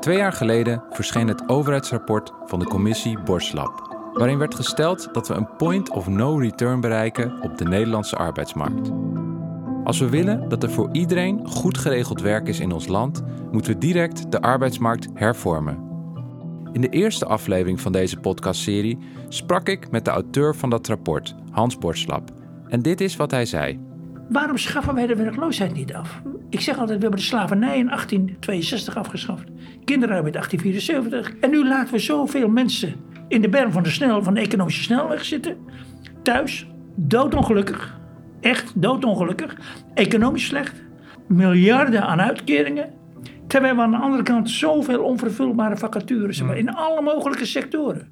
Twee jaar geleden verscheen het overheidsrapport van de commissie Borslab, waarin werd gesteld dat we een point of no return bereiken op de Nederlandse arbeidsmarkt. Als we willen dat er voor iedereen goed geregeld werk is in ons land, moeten we direct de arbeidsmarkt hervormen. In de eerste aflevering van deze podcastserie sprak ik met de auteur van dat rapport, Hans Borslab. En dit is wat hij zei. Waarom schaffen wij de werkloosheid niet af? Ik zeg altijd, we hebben de slavernij in 1862 afgeschaft. Kinderarbeid 1874. En nu laten we zoveel mensen in de berm van de, snel, van de economische snelweg zitten. Thuis, doodongelukkig. Echt doodongelukkig. Economisch slecht. Miljarden aan uitkeringen. Terwijl we aan de andere kant zoveel onvervulbare vacatures hebben in alle mogelijke sectoren.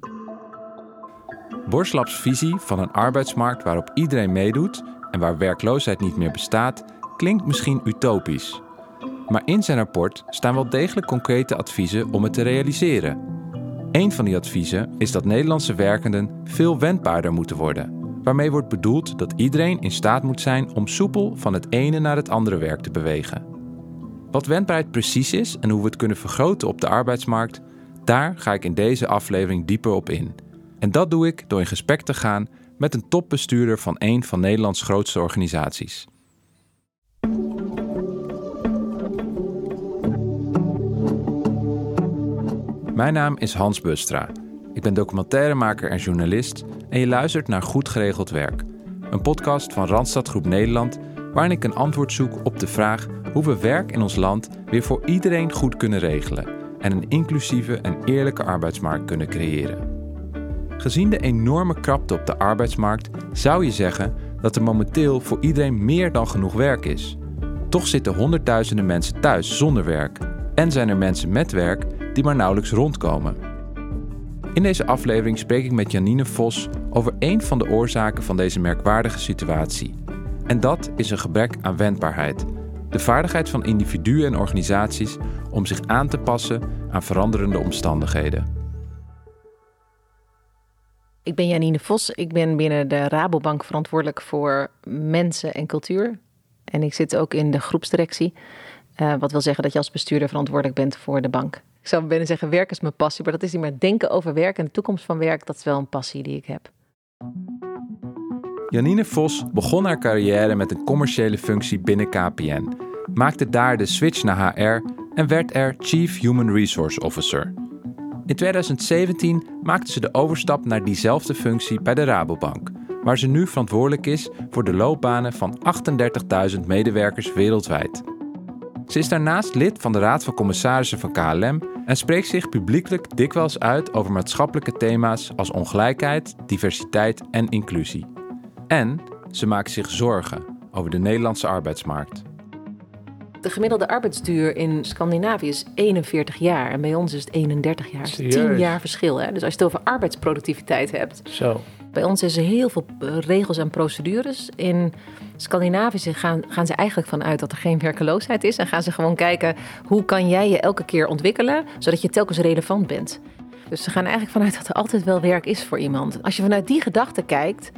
Borslabs visie van een arbeidsmarkt waarop iedereen meedoet en waar werkloosheid niet meer bestaat, klinkt misschien utopisch. Maar in zijn rapport staan wel degelijk concrete adviezen om het te realiseren. Een van die adviezen is dat Nederlandse werkenden veel wendbaarder moeten worden. Waarmee wordt bedoeld dat iedereen in staat moet zijn om soepel van het ene naar het andere werk te bewegen. Wat wendbaarheid precies is en hoe we het kunnen vergroten op de arbeidsmarkt, daar ga ik in deze aflevering dieper op in. En dat doe ik door in gesprek te gaan met een topbestuurder van een van Nederlands grootste organisaties. Mijn naam is Hans Bustra. Ik ben documentairemaker en journalist en je luistert naar Goed Geregeld Werk. Een podcast van Randstad Groep Nederland waarin ik een antwoord zoek op de vraag hoe we werk in ons land weer voor iedereen goed kunnen regelen en een inclusieve en eerlijke arbeidsmarkt kunnen creëren. Gezien de enorme krapte op de arbeidsmarkt zou je zeggen dat er momenteel voor iedereen meer dan genoeg werk is. Toch zitten honderdduizenden mensen thuis zonder werk en zijn er mensen met werk die maar nauwelijks rondkomen. In deze aflevering spreek ik met Janine Vos over een van de oorzaken van deze merkwaardige situatie. En dat is een gebrek aan wendbaarheid. De vaardigheid van individuen en organisaties om zich aan te passen aan veranderende omstandigheden. Ik ben Janine Vos. Ik ben binnen de Rabobank verantwoordelijk voor mensen en cultuur. En ik zit ook in de groepsdirectie. Uh, wat wil zeggen dat je als bestuurder verantwoordelijk bent voor de bank. Ik zou bijna zeggen, werk is mijn passie. Maar dat is niet meer denken over werk en de toekomst van werk. Dat is wel een passie die ik heb. Janine Vos begon haar carrière met een commerciële functie binnen KPN. Maakte daar de switch naar HR en werd er Chief Human Resource Officer. In 2017 maakte ze de overstap naar diezelfde functie bij de Rabobank, waar ze nu verantwoordelijk is voor de loopbanen van 38.000 medewerkers wereldwijd. Ze is daarnaast lid van de Raad van Commissarissen van KLM en spreekt zich publiekelijk dikwijls uit over maatschappelijke thema's als ongelijkheid, diversiteit en inclusie. En ze maakt zich zorgen over de Nederlandse arbeidsmarkt. De gemiddelde arbeidsduur in Scandinavië is 41 jaar en bij ons is het 31 jaar. Serieus? 10 jaar verschil. Hè? Dus als je het over arbeidsproductiviteit hebt. Zo. Bij ons is er heel veel eh, regels en procedures. In Scandinavië gaan, gaan ze eigenlijk vanuit dat er geen werkeloosheid is. En gaan ze gewoon kijken hoe kan jij je elke keer ontwikkelen, zodat je telkens relevant bent. Dus ze gaan eigenlijk vanuit dat er altijd wel werk is voor iemand. Als je vanuit die gedachte kijkt,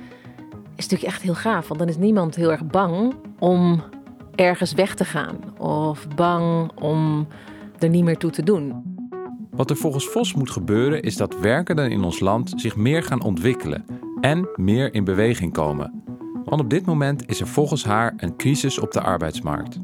is het natuurlijk echt heel gaaf. Want dan is niemand heel erg bang om ergens weg te gaan of bang om er niet meer toe te doen. Wat er volgens Vos moet gebeuren is dat werkenden in ons land zich meer gaan ontwikkelen en meer in beweging komen. Want op dit moment is er volgens haar een crisis op de arbeidsmarkt.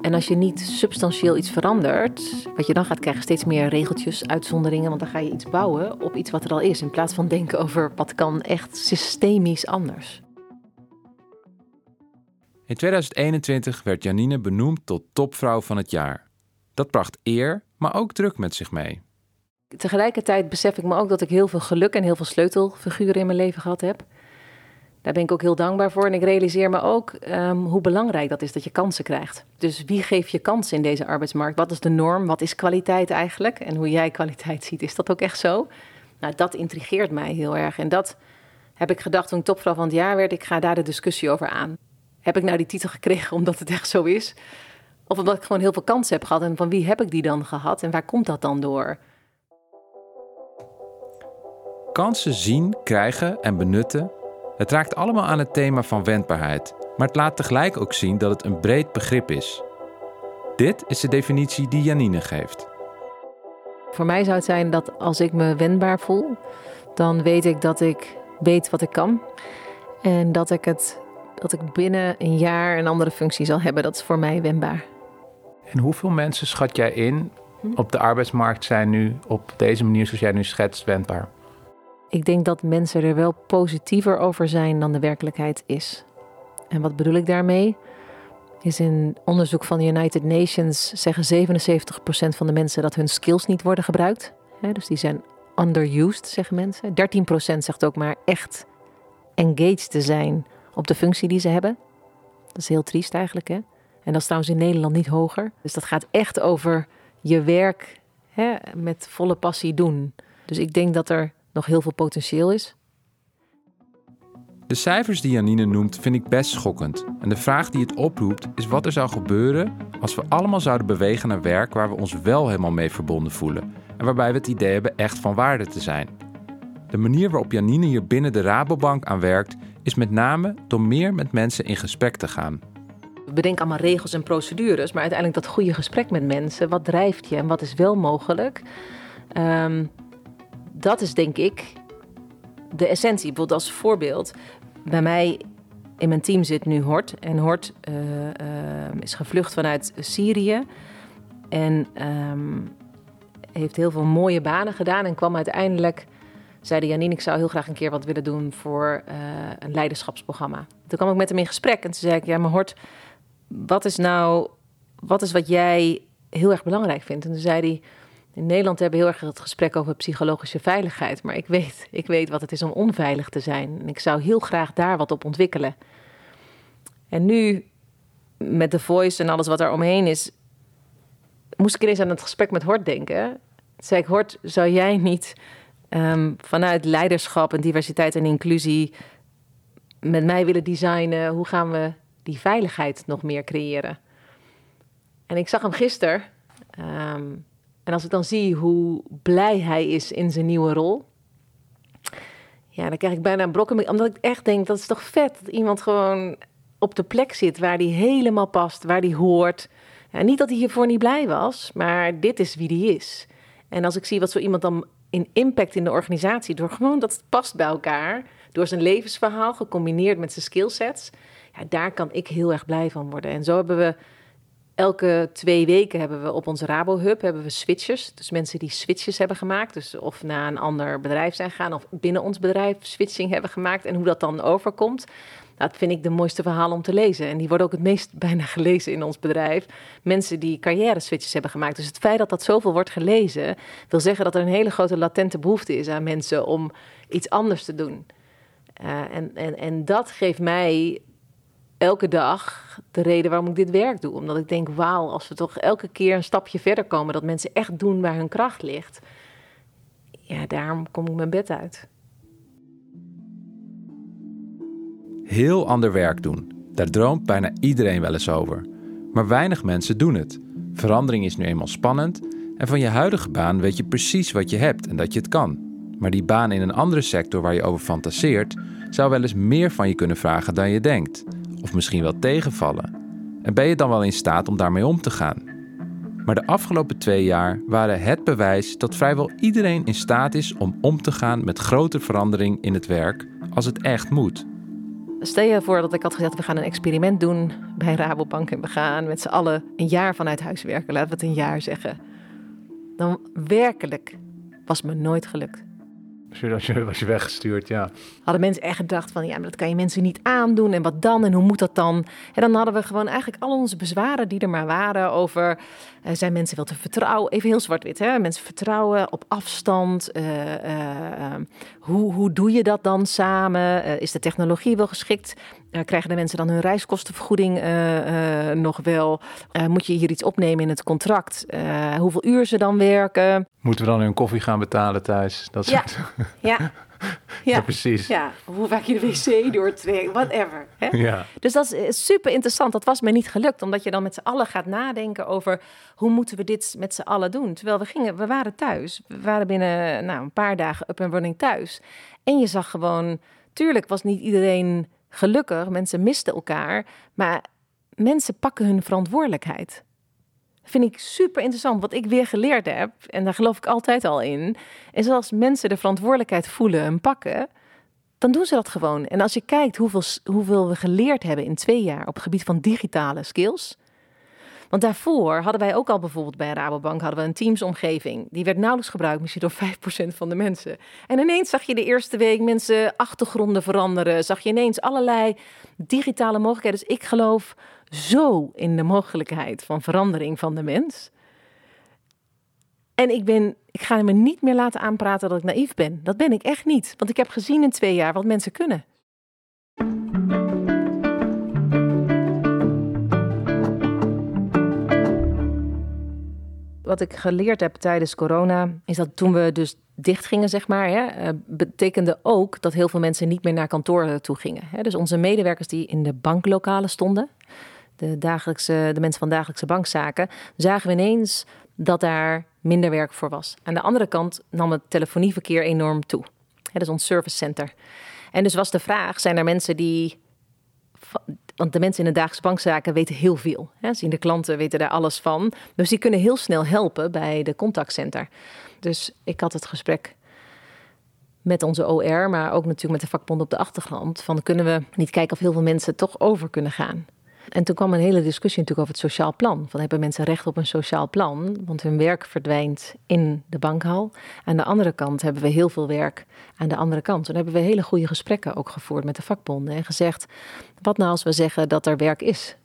En als je niet substantieel iets verandert, wat je dan gaat krijgen, steeds meer regeltjes, uitzonderingen, want dan ga je iets bouwen op iets wat er al is, in plaats van denken over wat kan echt systemisch anders. In 2021 werd Janine benoemd tot topvrouw van het jaar. Dat bracht eer, maar ook druk met zich mee. Tegelijkertijd besef ik me ook dat ik heel veel geluk en heel veel sleutelfiguren in mijn leven gehad heb. Daar ben ik ook heel dankbaar voor. En ik realiseer me ook um, hoe belangrijk dat is dat je kansen krijgt. Dus wie geeft je kansen in deze arbeidsmarkt? Wat is de norm? Wat is kwaliteit eigenlijk? En hoe jij kwaliteit ziet, is dat ook echt zo? Nou, dat intrigeert mij heel erg. En dat heb ik gedacht toen ik topvrouw van het jaar werd. Ik ga daar de discussie over aan. Heb ik nou die titel gekregen omdat het echt zo is? Of omdat ik gewoon heel veel kansen heb gehad. En van wie heb ik die dan gehad? En waar komt dat dan door? Kansen zien, krijgen en benutten. Het raakt allemaal aan het thema van wendbaarheid. Maar het laat tegelijk ook zien dat het een breed begrip is. Dit is de definitie die Janine geeft. Voor mij zou het zijn dat als ik me wendbaar voel, dan weet ik dat ik weet wat ik kan. En dat ik het dat ik binnen een jaar een andere functie zal hebben. Dat is voor mij wendbaar. En hoeveel mensen schat jij in op de arbeidsmarkt zijn nu op deze manier zoals jij nu schetst wendbaar? Ik denk dat mensen er wel positiever over zijn dan de werkelijkheid is. En wat bedoel ik daarmee? Is in onderzoek van de United Nations zeggen 77% van de mensen dat hun skills niet worden gebruikt. dus die zijn underused, zeggen mensen. 13% zegt ook maar echt engaged te zijn op de functie die ze hebben. Dat is heel triest eigenlijk, hè? En dat is trouwens in Nederland niet hoger. Dus dat gaat echt over je werk hè, met volle passie doen. Dus ik denk dat er nog heel veel potentieel is. De cijfers die Janine noemt vind ik best schokkend. En de vraag die het oproept is wat er zou gebeuren als we allemaal zouden bewegen naar werk waar we ons wel helemaal mee verbonden voelen. En waarbij we het idee hebben echt van waarde te zijn. De manier waarop Janine hier binnen de Rabobank aan werkt, is met name door meer met mensen in gesprek te gaan. We bedenken allemaal regels en procedures, maar uiteindelijk dat goede gesprek met mensen, wat drijft je en wat is wel mogelijk, um, dat is denk ik de essentie. Bijvoorbeeld als voorbeeld, bij mij in mijn team zit nu Hort. En Hort uh, uh, is gevlucht vanuit Syrië. En um, heeft heel veel mooie banen gedaan. En kwam uiteindelijk, zei Janine, ik zou heel graag een keer wat willen doen voor uh, een leiderschapsprogramma. Toen kwam ik met hem in gesprek. En toen zei ik, ja, maar Hort, wat is nou, wat is wat jij heel erg belangrijk vindt? En toen zei hij, in Nederland hebben we heel erg het gesprek over psychologische veiligheid. Maar ik weet, ik weet wat het is om onveilig te zijn. En ik zou heel graag daar wat op ontwikkelen. En nu, met de voice en alles wat er omheen is, moest ik ineens aan het gesprek met Hort denken. Toen zei ik, Hort, zou jij niet um, vanuit leiderschap en diversiteit en inclusie met mij willen designen? Hoe gaan we die veiligheid nog meer creëren? En ik zag hem gisteren. Um, en als ik dan zie hoe blij hij is in zijn nieuwe rol. Ja, dan krijg ik bijna een brokken. Omdat ik echt denk, dat is toch vet dat iemand gewoon op de plek zit waar hij helemaal past, waar hij hoort. Niet dat hij hiervoor niet blij was, maar dit is wie hij is. En als ik zie wat zo iemand dan in impact in de organisatie, door gewoon dat het past bij elkaar, door zijn levensverhaal gecombineerd met zijn skillsets, ja, daar kan ik heel erg blij van worden. En zo hebben we Elke twee weken hebben we op onze Rabo Hub hebben we switches. Dus mensen die switches hebben gemaakt. Dus of naar een ander bedrijf zijn gegaan of binnen ons bedrijf switching hebben gemaakt. En hoe dat dan overkomt. Dat vind ik de mooiste verhalen om te lezen. En die worden ook het meest bijna gelezen in ons bedrijf. Mensen die carrière switches hebben gemaakt. Dus het feit dat dat zoveel wordt gelezen, wil zeggen dat er een hele grote latente behoefte is aan mensen om iets anders te doen. Uh, en, en, en dat geeft mij elke dag de reden waarom ik dit werk doe. Omdat ik denk, wauw, als we toch elke keer een stapje verder komen, dat mensen echt doen waar hun kracht ligt. Ja, daarom kom ik mijn bed uit. Heel ander werk doen. Daar droomt bijna iedereen wel eens over. Maar weinig mensen doen het. Verandering is nu eenmaal spannend en van je huidige baan weet je precies wat je hebt en dat je het kan. Maar die baan in een andere sector waar je over fantaseert, zou wel eens meer van je kunnen vragen dan je denkt of misschien wel tegenvallen? En ben je dan wel in staat om daarmee om te gaan? Maar de afgelopen twee jaar waren het bewijs dat vrijwel iedereen in staat is om om te gaan met grote verandering in het werk als het echt moet. Stel je voor dat ik had gezegd: we gaan een experiment doen bij Rabobank en we gaan met z'n allen een jaar vanuit huis werken. Laten we het een jaar zeggen. Dan werkelijk was me nooit gelukt. Als je, was je weggestuurd, ja. Hadden mensen echt gedacht van, ja, maar dat kan je mensen niet aandoen. En wat dan? En hoe moet dat dan? En dan hadden we gewoon eigenlijk al onze bezwaren die er maar waren over... Uh, zijn mensen wel te vertrouwen? Even heel zwart-wit, hè? Mensen vertrouwen op afstand. Uh, uh, hoe, hoe doe je dat dan samen? is de technologie wel geschikt? Krijgen de mensen dan hun reiskostenvergoeding nog wel? moet je hier iets opnemen in het contract? hoeveel uur ze dan werken? Moeten we dan hun koffie gaan betalen thuis? Dat soort... ja. Ja, precies. Ja, hoe vaak je de wc doortrekt, whatever. Hè? Ja. Dus dat is super interessant. Dat was me niet gelukt, omdat je dan met z'n allen gaat nadenken over hoe moeten we dit met z'n allen doen. Terwijl we gingen, we waren thuis. We waren binnen nou, een paar dagen up and running thuis. En je zag gewoon, tuurlijk was niet iedereen gelukkig. Mensen misten elkaar, maar mensen pakken hun verantwoordelijkheid. Vind ik super interessant. Wat ik weer geleerd heb, en daar geloof ik altijd al in, is als mensen de verantwoordelijkheid voelen en pakken, dan doen ze dat gewoon. En als je kijkt hoeveel, hoeveel we geleerd hebben in twee jaar op het gebied van digitale skills. Want daarvoor hadden wij ook al bijvoorbeeld bij Rabobank hadden we een Teams-omgeving. Die werd nauwelijks gebruikt, misschien door 5% van de mensen. En ineens zag je de eerste week mensen achtergronden veranderen. Zag je ineens allerlei digitale mogelijkheden. Dus ik geloof zo in de mogelijkheid van verandering van de mens. En ik, ben, ik ga me niet meer laten aanpraten dat ik naïef ben. Dat ben ik echt niet. Want ik heb gezien in twee jaar wat mensen kunnen. Wat ik geleerd heb tijdens corona, is dat toen we dus dicht gingen, zeg maar, hè, eh, betekende ook dat heel veel mensen niet meer naar kantoor toe gingen. Hè. Dus onze medewerkers die in de banklokalen stonden, de, dagelijkse, de mensen van dagelijkse bankzaken, zagen we ineens dat daar minder werk voor was. Aan de andere kant nam het telefonieverkeer enorm toe. Dat is ons service center. En dus was de vraag: zijn er mensen die. Want de mensen in de dagelijkse bankzaken weten heel veel. Hè? Zien de klanten weten daar alles van. Dus die kunnen heel snel helpen bij de contactcenter. Dus ik had het gesprek met onze OR, maar ook natuurlijk met de vakbond op de achtergrond. Van kunnen we niet kijken of heel veel mensen toch over kunnen gaan? En toen kwam een hele discussie natuurlijk over het sociaal plan. Van hebben mensen recht op een sociaal plan? Want hun werk verdwijnt in de bankhal. Aan de andere kant hebben we heel veel werk aan de andere kant. Toen hebben we hele goede gesprekken ook gevoerd met de vakbonden. En gezegd, wat nou als we zeggen dat er werk is?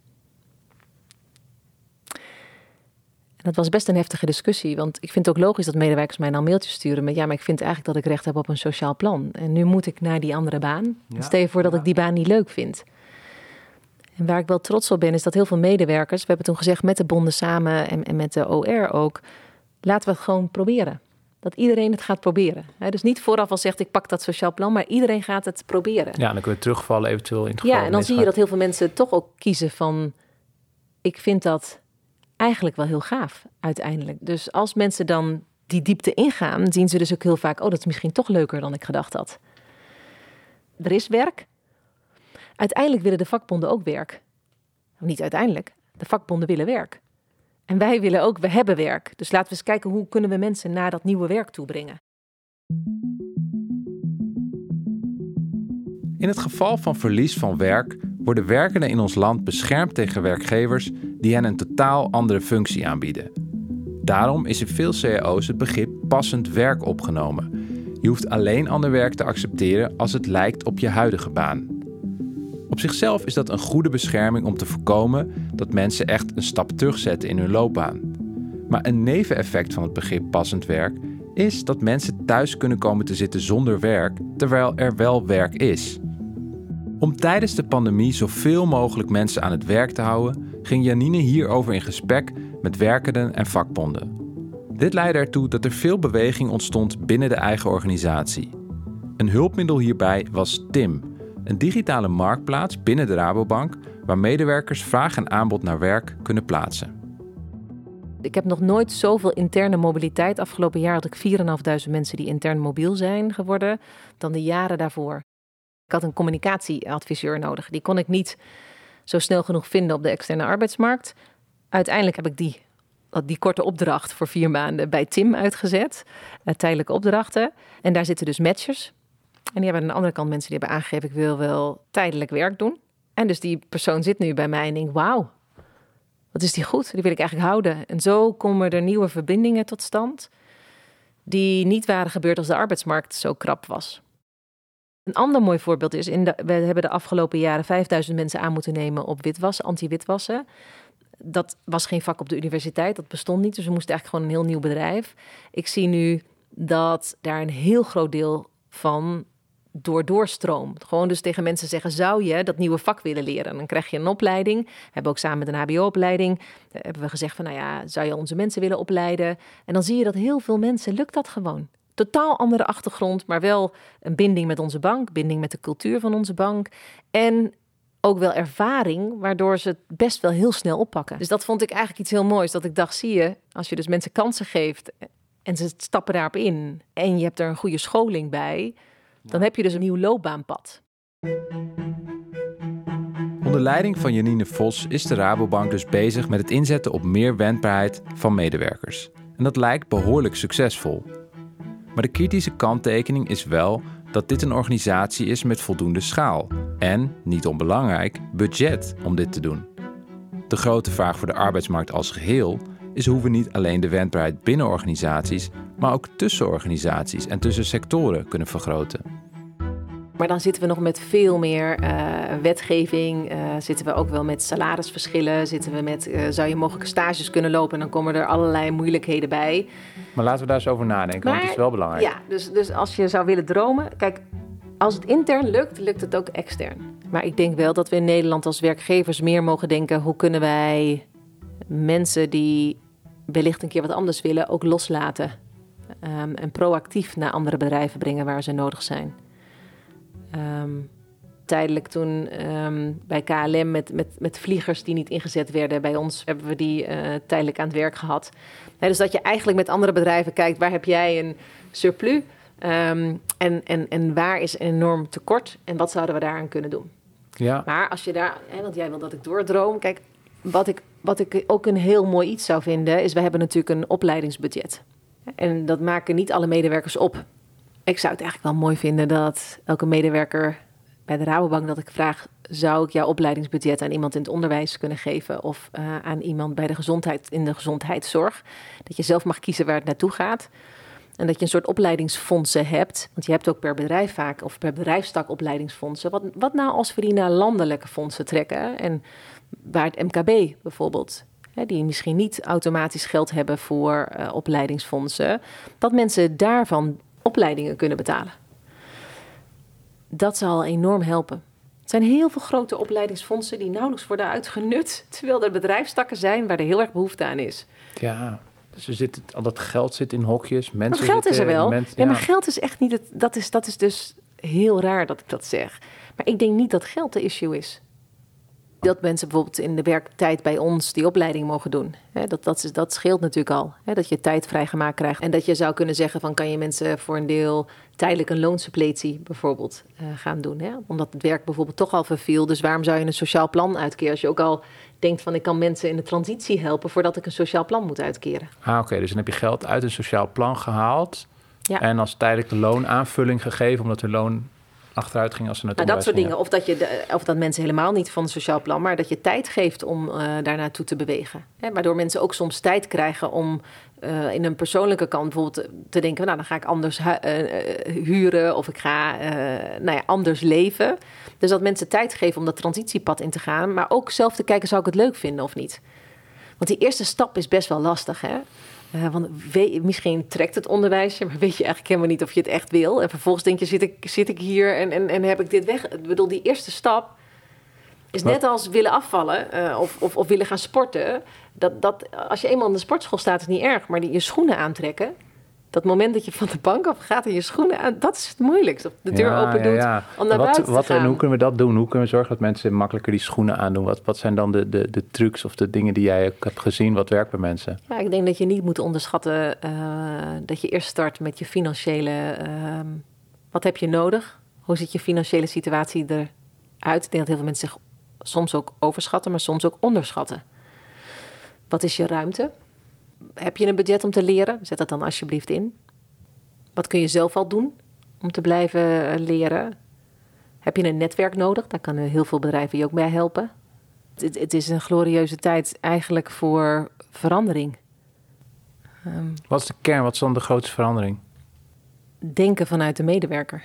En dat was best een heftige discussie. Want ik vind het ook logisch dat medewerkers mij dan mailtjes sturen met... ja, maar ik vind eigenlijk dat ik recht heb op een sociaal plan. En nu moet ik naar die andere baan. Stel je voor dat ik die baan niet leuk vind. En waar ik wel trots op ben, is dat heel veel medewerkers, we hebben toen gezegd met de bonden samen en, en met de OR ook, laten we het gewoon proberen. Dat iedereen het gaat proberen. dus niet vooraf al zegt ik pak dat sociaal plan, maar iedereen gaat het proberen. Ja, dan kunnen we terugvallen eventueel in het geval. Ja, en dan zie je dat heel veel mensen toch ook kiezen van ik vind dat eigenlijk wel heel gaaf uiteindelijk. Dus als mensen dan die diepte ingaan, zien ze dus ook heel vaak, oh dat is misschien toch leuker dan ik gedacht had. Er is werk, Uiteindelijk willen de vakbonden ook werk. Niet uiteindelijk. De vakbonden willen werk. En wij willen ook, we hebben werk. Dus laten we eens kijken hoe kunnen we mensen naar dat nieuwe werk toe brengen. In het geval van verlies van werk worden werkenden in ons land beschermd tegen werkgevers die hen een totaal andere functie aanbieden. Daarom is in veel cao's het begrip passend werk opgenomen. Je hoeft alleen ander werk te accepteren als het lijkt op je huidige baan. Op zichzelf is dat een goede bescherming om te voorkomen dat mensen echt een stap terugzetten in hun loopbaan. Maar een neveneffect van het begrip passend werk is dat mensen thuis kunnen komen te zitten zonder werk terwijl er wel werk is. Om tijdens de pandemie zoveel mogelijk mensen aan het werk te houden, ging Janine hierover in gesprek met werkenden en vakbonden. Dit leidde ertoe dat er veel beweging ontstond binnen de eigen organisatie. Een hulpmiddel hierbij was Tim, een digitale marktplaats binnen de Rabobank waar medewerkers vraag en aanbod naar werk kunnen plaatsen. Ik heb nog nooit zoveel interne mobiliteit. Afgelopen jaar had ik 4.500 mensen die intern mobiel zijn geworden dan de jaren daarvoor. Ik had een communicatieadviseur nodig. Die kon ik niet zo snel genoeg vinden op de externe arbeidsmarkt. Uiteindelijk heb ik die, die korte opdracht voor vier maanden bij Tim uitgezet. Eh, tijdelijke opdrachten. En daar zitten dus matchers. En die hebben aan de andere kant mensen die hebben aangegeven: ik wil wel tijdelijk werk doen. En dus die persoon zit nu bij mij en denkt: wauw, wat is die goed? Die wil ik eigenlijk houden. En zo komen er nieuwe verbindingen tot stand die niet waren gebeurd als de arbeidsmarkt zo krap was. Een ander mooi voorbeeld is, in de, we hebben de afgelopen jaren 5000 mensen aan moeten nemen op witwassen, anti-witwassen. Dat was geen vak op de universiteit, dat bestond niet. Dus we moesten eigenlijk gewoon een heel nieuw bedrijf. Ik zie nu dat daar een heel groot deel van door doorstroom. Gewoon dus tegen mensen zeggen: zou je dat nieuwe vak willen leren? Dan krijg je een opleiding. We hebben ook samen met een HBO-opleiding eh, hebben we gezegd van: nou ja, zou je onze mensen willen opleiden? En dan zie je dat heel veel mensen lukt dat gewoon. Totaal andere achtergrond, maar wel een binding met onze bank, binding met de cultuur van onze bank en ook wel ervaring, waardoor ze het best wel heel snel oppakken. Dus dat vond ik eigenlijk iets heel moois. Dat ik dacht, zie je, als je dus mensen kansen geeft en ze stappen daarop in en je hebt er een goede scholing bij, dan heb je dus een nieuw loopbaanpad. Onder leiding van Janine Vos is de Rabobank dus bezig met het inzetten op meer wendbaarheid van medewerkers. En dat lijkt behoorlijk succesvol. Maar de kritische kanttekening is wel dat dit een organisatie is met voldoende schaal en, niet onbelangrijk, budget om dit te doen. De grote vraag voor de arbeidsmarkt als geheel is hoe we niet alleen de wendbaarheid binnen organisaties, maar ook tussen organisaties en tussen sectoren kunnen vergroten. Maar dan zitten we nog met veel meer uh, wetgeving. Uh, zitten we ook wel met salarisverschillen. Zitten we met, uh, zou je mogelijk stages kunnen lopen? En dan komen er allerlei moeilijkheden bij. Maar laten we daar eens over nadenken, maar, want het is wel belangrijk. Ja, dus, dus als je zou willen dromen... Kijk, als het intern lukt, lukt het ook extern. Maar ik denk wel dat we in Nederland als werkgevers meer mogen denken... hoe kunnen wij mensen die wellicht een keer wat anders willen... ook loslaten. Um, en proactief naar andere bedrijven brengen waar ze nodig zijn. Um, tijdelijk toen um, bij KLM met, met, met vliegers die niet ingezet werden. Bij ons hebben we die uh, tijdelijk aan het werk gehad. Nee, dus dat je eigenlijk met andere bedrijven kijkt, waar heb jij een surplus? Um, en, en, en waar is een enorm tekort? En wat zouden we daaraan kunnen doen? Ja. Maar als je daar, hè, want jij wil dat ik doordroom. Kijk, wat ik, wat ik ook een heel mooi iets zou vinden, is we hebben natuurlijk een opleidingsbudget. En dat maken niet alle medewerkers op ik zou het eigenlijk wel mooi vinden dat elke medewerker bij de Rabobank dat ik vraag: zou ik jouw opleidingsbudget aan iemand in het onderwijs kunnen geven of uh, aan iemand bij de gezondheid in de gezondheidszorg? Dat je zelf mag kiezen waar het naartoe gaat. En dat je een soort opleidingsfondsen hebt. Want je hebt ook per bedrijf vaak, of per bedrijfstak opleidingsfondsen. Wat, wat nou als we die naar landelijke fondsen trekken? En waar het MKB bijvoorbeeld die misschien niet automatisch geld hebben voor uh, opleidingsfondsen, dat mensen daarvan opleidingen kunnen betalen. Dat zal enorm helpen. Er zijn heel veel grote opleidingsfondsen die nauwelijks worden uitgenut, terwijl er bedrijfstakken zijn waar er heel erg behoefte aan is. Ja, dus er zit, al dat geld zit in hokjes. Mensen maar geld is er wel. Ja. ja. maar geld is echt niet het. Dat is, dat is dus heel raar dat ik dat zeg. Maar ik denk niet dat geld de issue is dat mensen bijvoorbeeld in de werktijd bij ons die opleiding mogen doen. dat, dat, is, dat scheelt natuurlijk al. dat je tijd vrijgemaakt krijgt. En dat je zou kunnen zeggen van kan je mensen voor een deel tijdelijk een loonsuppletie bijvoorbeeld uh, gaan doen. Omdat het werk bijvoorbeeld toch al verviel. Dus waarom zou je een sociaal plan uitkeren als je ook al denkt van ik kan mensen in de transitie helpen voordat ik een sociaal plan moet uitkeren. Ah oké, dus dan heb je geld uit een sociaal plan gehaald. Ja. En als tijdelijke loonaanvulling gegeven, omdat de loon achteruit ging als ze naar nou, Dat soort dingen. Of dat, je of dat mensen helemaal niet van het sociaal plan, maar dat je tijd geeft om uh, daar naartoe te bewegen. Hè? Waardoor mensen ook soms tijd krijgen om uh, in een persoonlijke kant bijvoorbeeld te denken: nou, dan ga ik anders uh, huren of ik ga nou ja, anders leven. Dus dat mensen tijd geven om dat transitiepad in te gaan, maar ook zelf te kijken: zou ik het leuk vinden of niet? Want die eerste stap is best wel lastig. Hè? Uh, want misschien trekt het onderwijsje, maar weet je eigenlijk helemaal niet of je het echt wil. En vervolgens denk je, zit ik, zit ik hier en, en, en heb ik dit weg? Ik bedoel, die eerste stap is net als willen afvallen uh, of, of, of, willen gaan sporten. Dat, dat, als je eenmaal in de sportschool staat, is niet erg. Maar die, je schoenen aantrekken, dat moment dat je van de bank af gaat en je schoenen aan, dat is het moeilijkste. De deur open doet ja, om naar wat, buiten wat, te gaan. En hoe kunnen we dat doen? Hoe kunnen we zorgen dat mensen makkelijker die schoenen aandoen? Wat, wat zijn dan de, de, de trucs of de dingen die jij hebt gezien? Wat werkt bij mensen? Ja, ik denk dat je niet moet onderschatten uh, dat je eerst start met je financiële... Uh, wat heb je nodig? Hoe ziet je financiële situatie eruit? Ik denk dat heel veel mensen zich soms ook overschatten, maar soms ook onderschatten. Wat is je ruimte? Heb je een budget om te leren? Zet dat dan alsjeblieft in. Wat kun je zelf al doen om te blijven eh, leren? Heb je een netwerk nodig? Daar kunnen heel veel bedrijven je ook bij helpen. Het, het is een glorieuze tijd eigenlijk voor verandering. Um, wat is de kern? Wat is dan de grootste verandering? Denken vanuit de medewerker.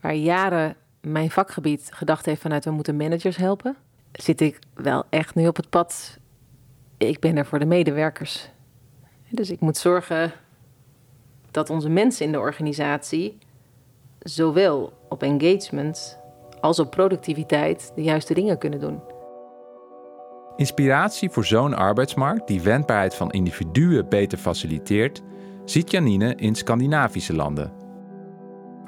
Waar jaren mijn vakgebied gedacht heeft vanuit we moeten managers helpen, zit ik wel echt nu op het pad ik ben er voor de medewerkers. Dus ik moet zorgen dat onze mensen in de organisatie zowel op engagement als op productiviteit de juiste dingen kunnen doen. Inspiratie voor zo'n arbeidsmarkt die wendbaarheid van individuen beter faciliteert, ziet Janine in Scandinavische landen.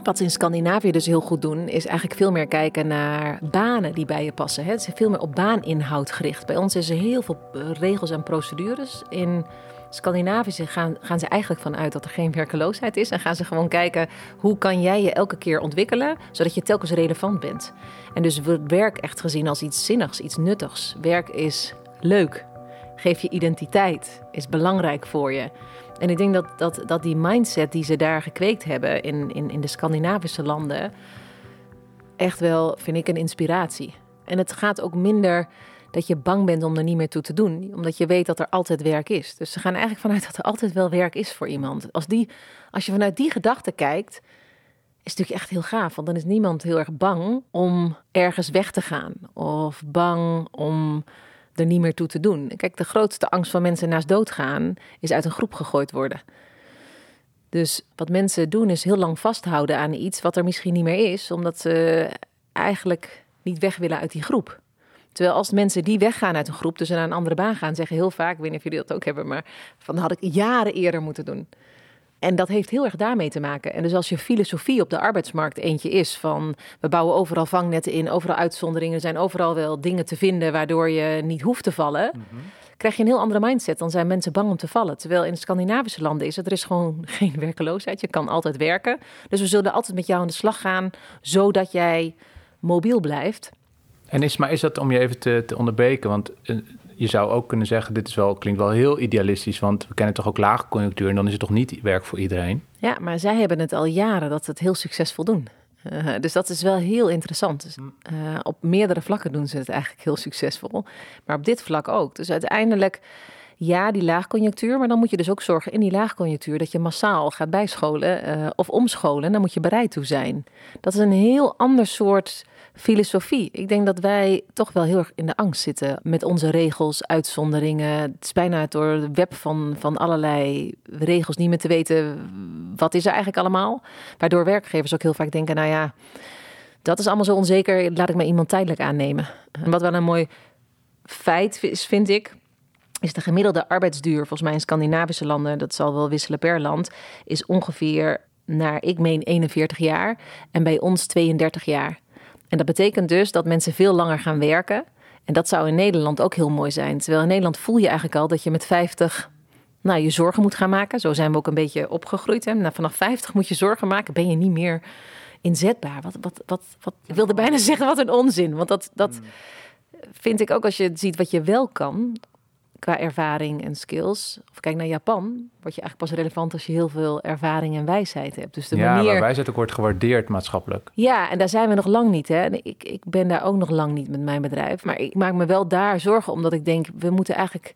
Wat ze in Scandinavië dus heel goed doen, is eigenlijk veel meer kijken naar banen die bij je passen. Het is veel meer op baaninhoud gericht. Bij ons is er heel veel eh, regels en procedures. In Scandinavië gaan, gaan ze eigenlijk vanuit dat er geen werkeloosheid is. En gaan ze gewoon kijken hoe kan jij je elke keer ontwikkelen, zodat je telkens relevant bent. En dus wordt werk echt gezien als iets zinnigs, iets nuttigs. Werk is leuk, geeft je identiteit, is belangrijk voor je. En ik denk dat, dat, dat die mindset die ze daar gekweekt hebben in, in, in de Scandinavische landen, echt wel, vind ik, een inspiratie. En het gaat ook minder dat je bang bent om er niet meer toe te doen, omdat je weet dat er altijd werk is. Dus ze gaan eigenlijk vanuit dat er altijd wel werk is voor iemand. Als, die, als je vanuit die gedachte kijkt, is het natuurlijk echt heel gaaf, want dan is niemand heel erg bang om ergens weg te gaan of bang om er niet meer toe te doen. Kijk, de grootste angst van mensen naast doodgaan is uit een groep gegooid worden. Dus wat mensen doen is heel lang vasthouden aan iets wat er misschien niet meer is, omdat ze eigenlijk niet weg willen uit die groep. Terwijl als mensen die weggaan uit een groep, dus naar een andere baan gaan, zeggen heel vaak, ik weet niet of jullie dat ook hebben, maar van had ik jaren eerder moeten doen. En dat heeft heel erg daarmee te maken. En dus als je filosofie op de arbeidsmarkt eentje is van we bouwen overal vangnetten in, overal uitzonderingen, er zijn overal wel dingen te vinden waardoor je niet hoeft te vallen. Krijg je een heel andere mindset. Dan zijn mensen bang om te vallen. Terwijl in de Scandinavische landen is het, er is gewoon geen werkeloosheid. Je kan altijd werken. Dus we zullen altijd met jou aan de slag gaan, zodat jij mobiel blijft. En is, maar is dat om je even te, te onderbreken? Want eh, je zou ook kunnen zeggen, dit is wel, klinkt wel heel idealistisch, want we kennen toch ook lage conjunctuur en dan is het toch niet werk voor iedereen? Ja, maar zij hebben het al jaren dat ze het heel succesvol doen. Uh, dus dat is wel heel interessant. Dus, uh, op meerdere vlakken doen ze het eigenlijk heel succesvol. Maar op dit vlak ook. Dus uiteindelijk, ja, die laagconjunctuur. Maar dan moet je dus ook zorgen in die laagconjunctuur dat je massaal gaat bijscholen uh, of omscholen. Daar moet je bereid toe zijn. Dat is een heel ander soort filosofie. Ik denk dat wij toch wel heel erg in de angst zitten met onze regels, uitzonderingen. Het is bijna door de web van, van allerlei regels niet meer te weten wat is er eigenlijk allemaal. Waardoor werkgevers ook heel vaak denken, nou ja, dat is allemaal zo onzeker, laat ik maar iemand tijdelijk aannemen. En wat wel een mooi feit is, vind ik, is de gemiddelde arbeidsduur, volgens mij in Scandinavische landen, dat zal wel wisselen per land, is ongeveer naar, ik meen, 41 jaar en bij ons 32 jaar. En dat betekent dus dat mensen veel langer gaan werken. En dat zou in Nederland ook heel mooi zijn. Terwijl in Nederland voel je eigenlijk al dat je met 50 nou, je zorgen moet gaan maken. Zo zijn we ook een beetje opgegroeid. Hè? Nou, vanaf 50 moet je zorgen maken, ben je niet meer inzetbaar. Wat, wat, wat, wat, ik wilde bijna zeggen, wat een onzin. Want dat, dat hmm. vind ik ook als je ziet wat je wel kan qua ervaring en skills. Of kijk naar Japan, word je eigenlijk pas relevant als je heel veel ervaring en wijsheid hebt. Dus de ja, manier... maar wijsheid ook wordt gewaardeerd maatschappelijk. Ja, en daar zijn we nog lang niet. Hè? ik, ik ben daar ook nog lang niet met mijn bedrijf. Maar ik maak me wel daar zorgen, omdat ik denk, we moeten eigenlijk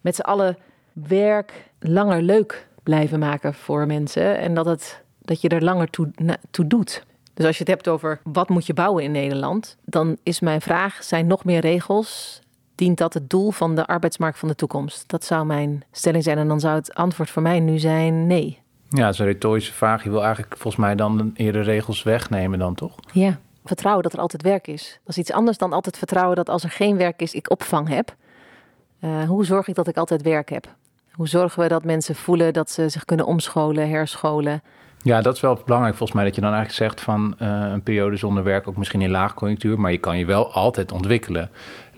met z'n allen werk langer leuk blijven maken voor mensen. En dat, het, dat je er langer toe, toe doet. Dus als je het hebt over wat moet je bouwen in Nederland, dan is mijn vraag: zijn nog meer regels dient dat het doel van de arbeidsmarkt van de toekomst? Dat zou mijn stelling zijn. En dan zou het antwoord voor mij nu zijn nee. Ja, dat is een retorische vraag. Je wil eigenlijk volgens mij dan eerder regels wegnemen dan, toch? Ja, vertrouwen dat er altijd werk is. Dat is iets anders dan altijd vertrouwen dat als er geen werk is, ik opvang heb. Uh, hoe zorg ik dat ik altijd werk heb? Hoe zorgen we dat mensen voelen dat ze zich kunnen omscholen, herscholen? Ja, dat is wel belangrijk volgens mij dat je dan eigenlijk zegt van uh, een periode zonder werk, ook misschien in laagconjunctuur, maar je kan je wel altijd ontwikkelen.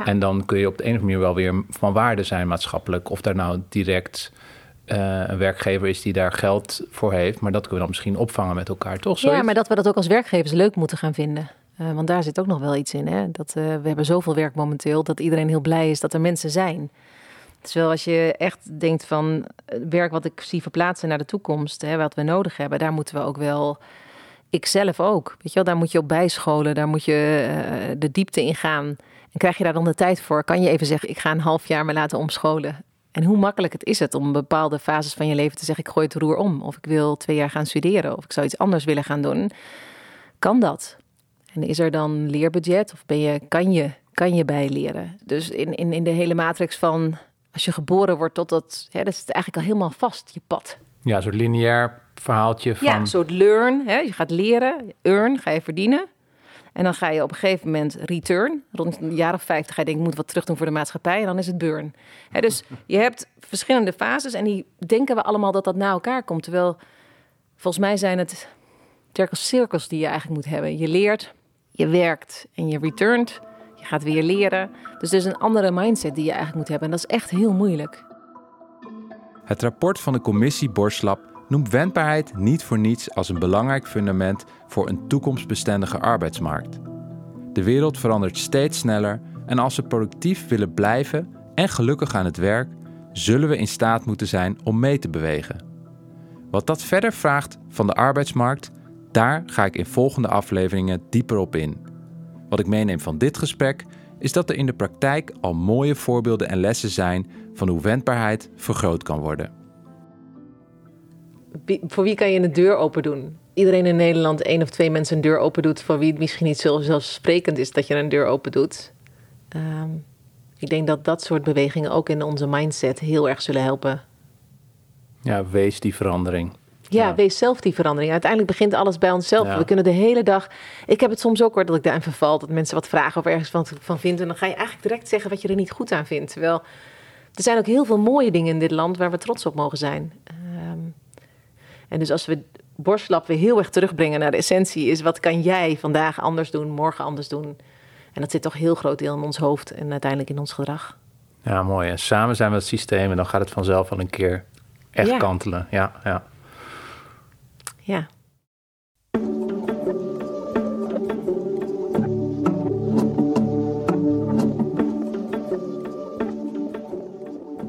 En dan kun je op de een of andere manier wel weer van waarde zijn maatschappelijk. Of daar nou direct uh, een werkgever is die daar geld voor heeft, maar dat kunnen we dan misschien opvangen met elkaar, toch? Zoiets? Ja, maar dat we dat ook als werkgevers leuk moeten gaan vinden. Uh, want daar zit ook nog wel iets in. Hè? Dat, we hebben zoveel werk momenteel dat iedereen heel blij is dat er mensen zijn. Terwijl als je echt denkt van werk wat ik zie verplaatsen naar de toekomst, hè, wat we nodig hebben, daar moeten we ook wel. Ik zelf ook. Weet je wel, daar moet je op bijscholen, daar moet je uh, de diepte in gaan. En krijg je daar dan de tijd voor? Kan je even zeggen, ik ga een half jaar me laten omscholen? En hoe makkelijk het is het om bepaalde fases van je leven te zeggen: ik gooi het roer om. Of ik wil twee jaar gaan studeren. Of ik zou iets anders willen gaan doen. Kan dat? En is er dan leerbudget? Of ben je, kan, je, kan je bijleren? Dus in, in, in de hele matrix van als je geboren wordt tot dat, hè, dat is eigenlijk al helemaal vast, je pad. Ja, soort lineair verhaaltje van... Ja, een soort learn. Hè? Je gaat leren, earn, ga je verdienen. En dan ga je op een gegeven moment return. Rond een jaar of vijftig ga je denken, ik moet wat terug doen voor de maatschappij. En dan is het burn. Hè, dus je hebt verschillende fases en die denken we allemaal dat dat na elkaar komt. Terwijl, volgens mij zijn het cirkels die je eigenlijk moet hebben. Je leert, je werkt en je returnt. Gaat weer leren. Dus er is een andere mindset die je eigenlijk moet hebben. En dat is echt heel moeilijk. Het rapport van de commissie Borslap noemt wendbaarheid niet voor niets als een belangrijk fundament voor een toekomstbestendige arbeidsmarkt. De wereld verandert steeds sneller en als we productief willen blijven en gelukkig aan het werk, zullen we in staat moeten zijn om mee te bewegen. Wat dat verder vraagt van de arbeidsmarkt, daar ga ik in volgende afleveringen dieper op in. Wat ik meeneem van dit gesprek is dat er in de praktijk al mooie voorbeelden en lessen zijn van hoe wendbaarheid vergroot kan worden. Voor wie kan je een deur open doen? Iedereen in Nederland één of twee mensen een deur open doet, voor wie het misschien niet zo zelfsprekend is dat je een deur open doet. Ehm, ik denk dat dat soort bewegingen ook in onze mindset heel erg zullen helpen. Ja, wees die verandering. Ja, wees zelf die verandering. Uiteindelijk begint alles bij onszelf. We kunnen de hele dag. Ik heb het soms ook hoor dat ik daarin verval. Dat mensen wat vragen of ergens van, van vinden. En dan ga je eigenlijk direct zeggen wat je er niet goed aan vindt. Terwijl er zijn ook heel veel mooie dingen in dit land waar we trots op mogen zijn. Ehm, en dus als we borstlap weer heel erg terugbrengen naar de essentie, is wat kan jij vandaag anders doen, morgen anders doen. En dat zit toch heel groot deel in ons hoofd en uiteindelijk in ons gedrag. Ja, mooi. En samen zijn we het systeem en dan gaat het vanzelf wel een keer echt kantelen. Ja, ja. Ja.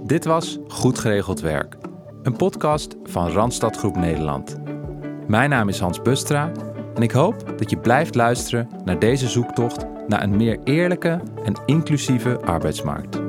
Dit was Goed Geregeld Werk, een podcast van Randstad Groep Nederland. Mijn naam is Hans Bustra en ik hoop dat je blijft luisteren naar deze zoektocht naar een meer eerlijke en inclusieve arbeidsmarkt.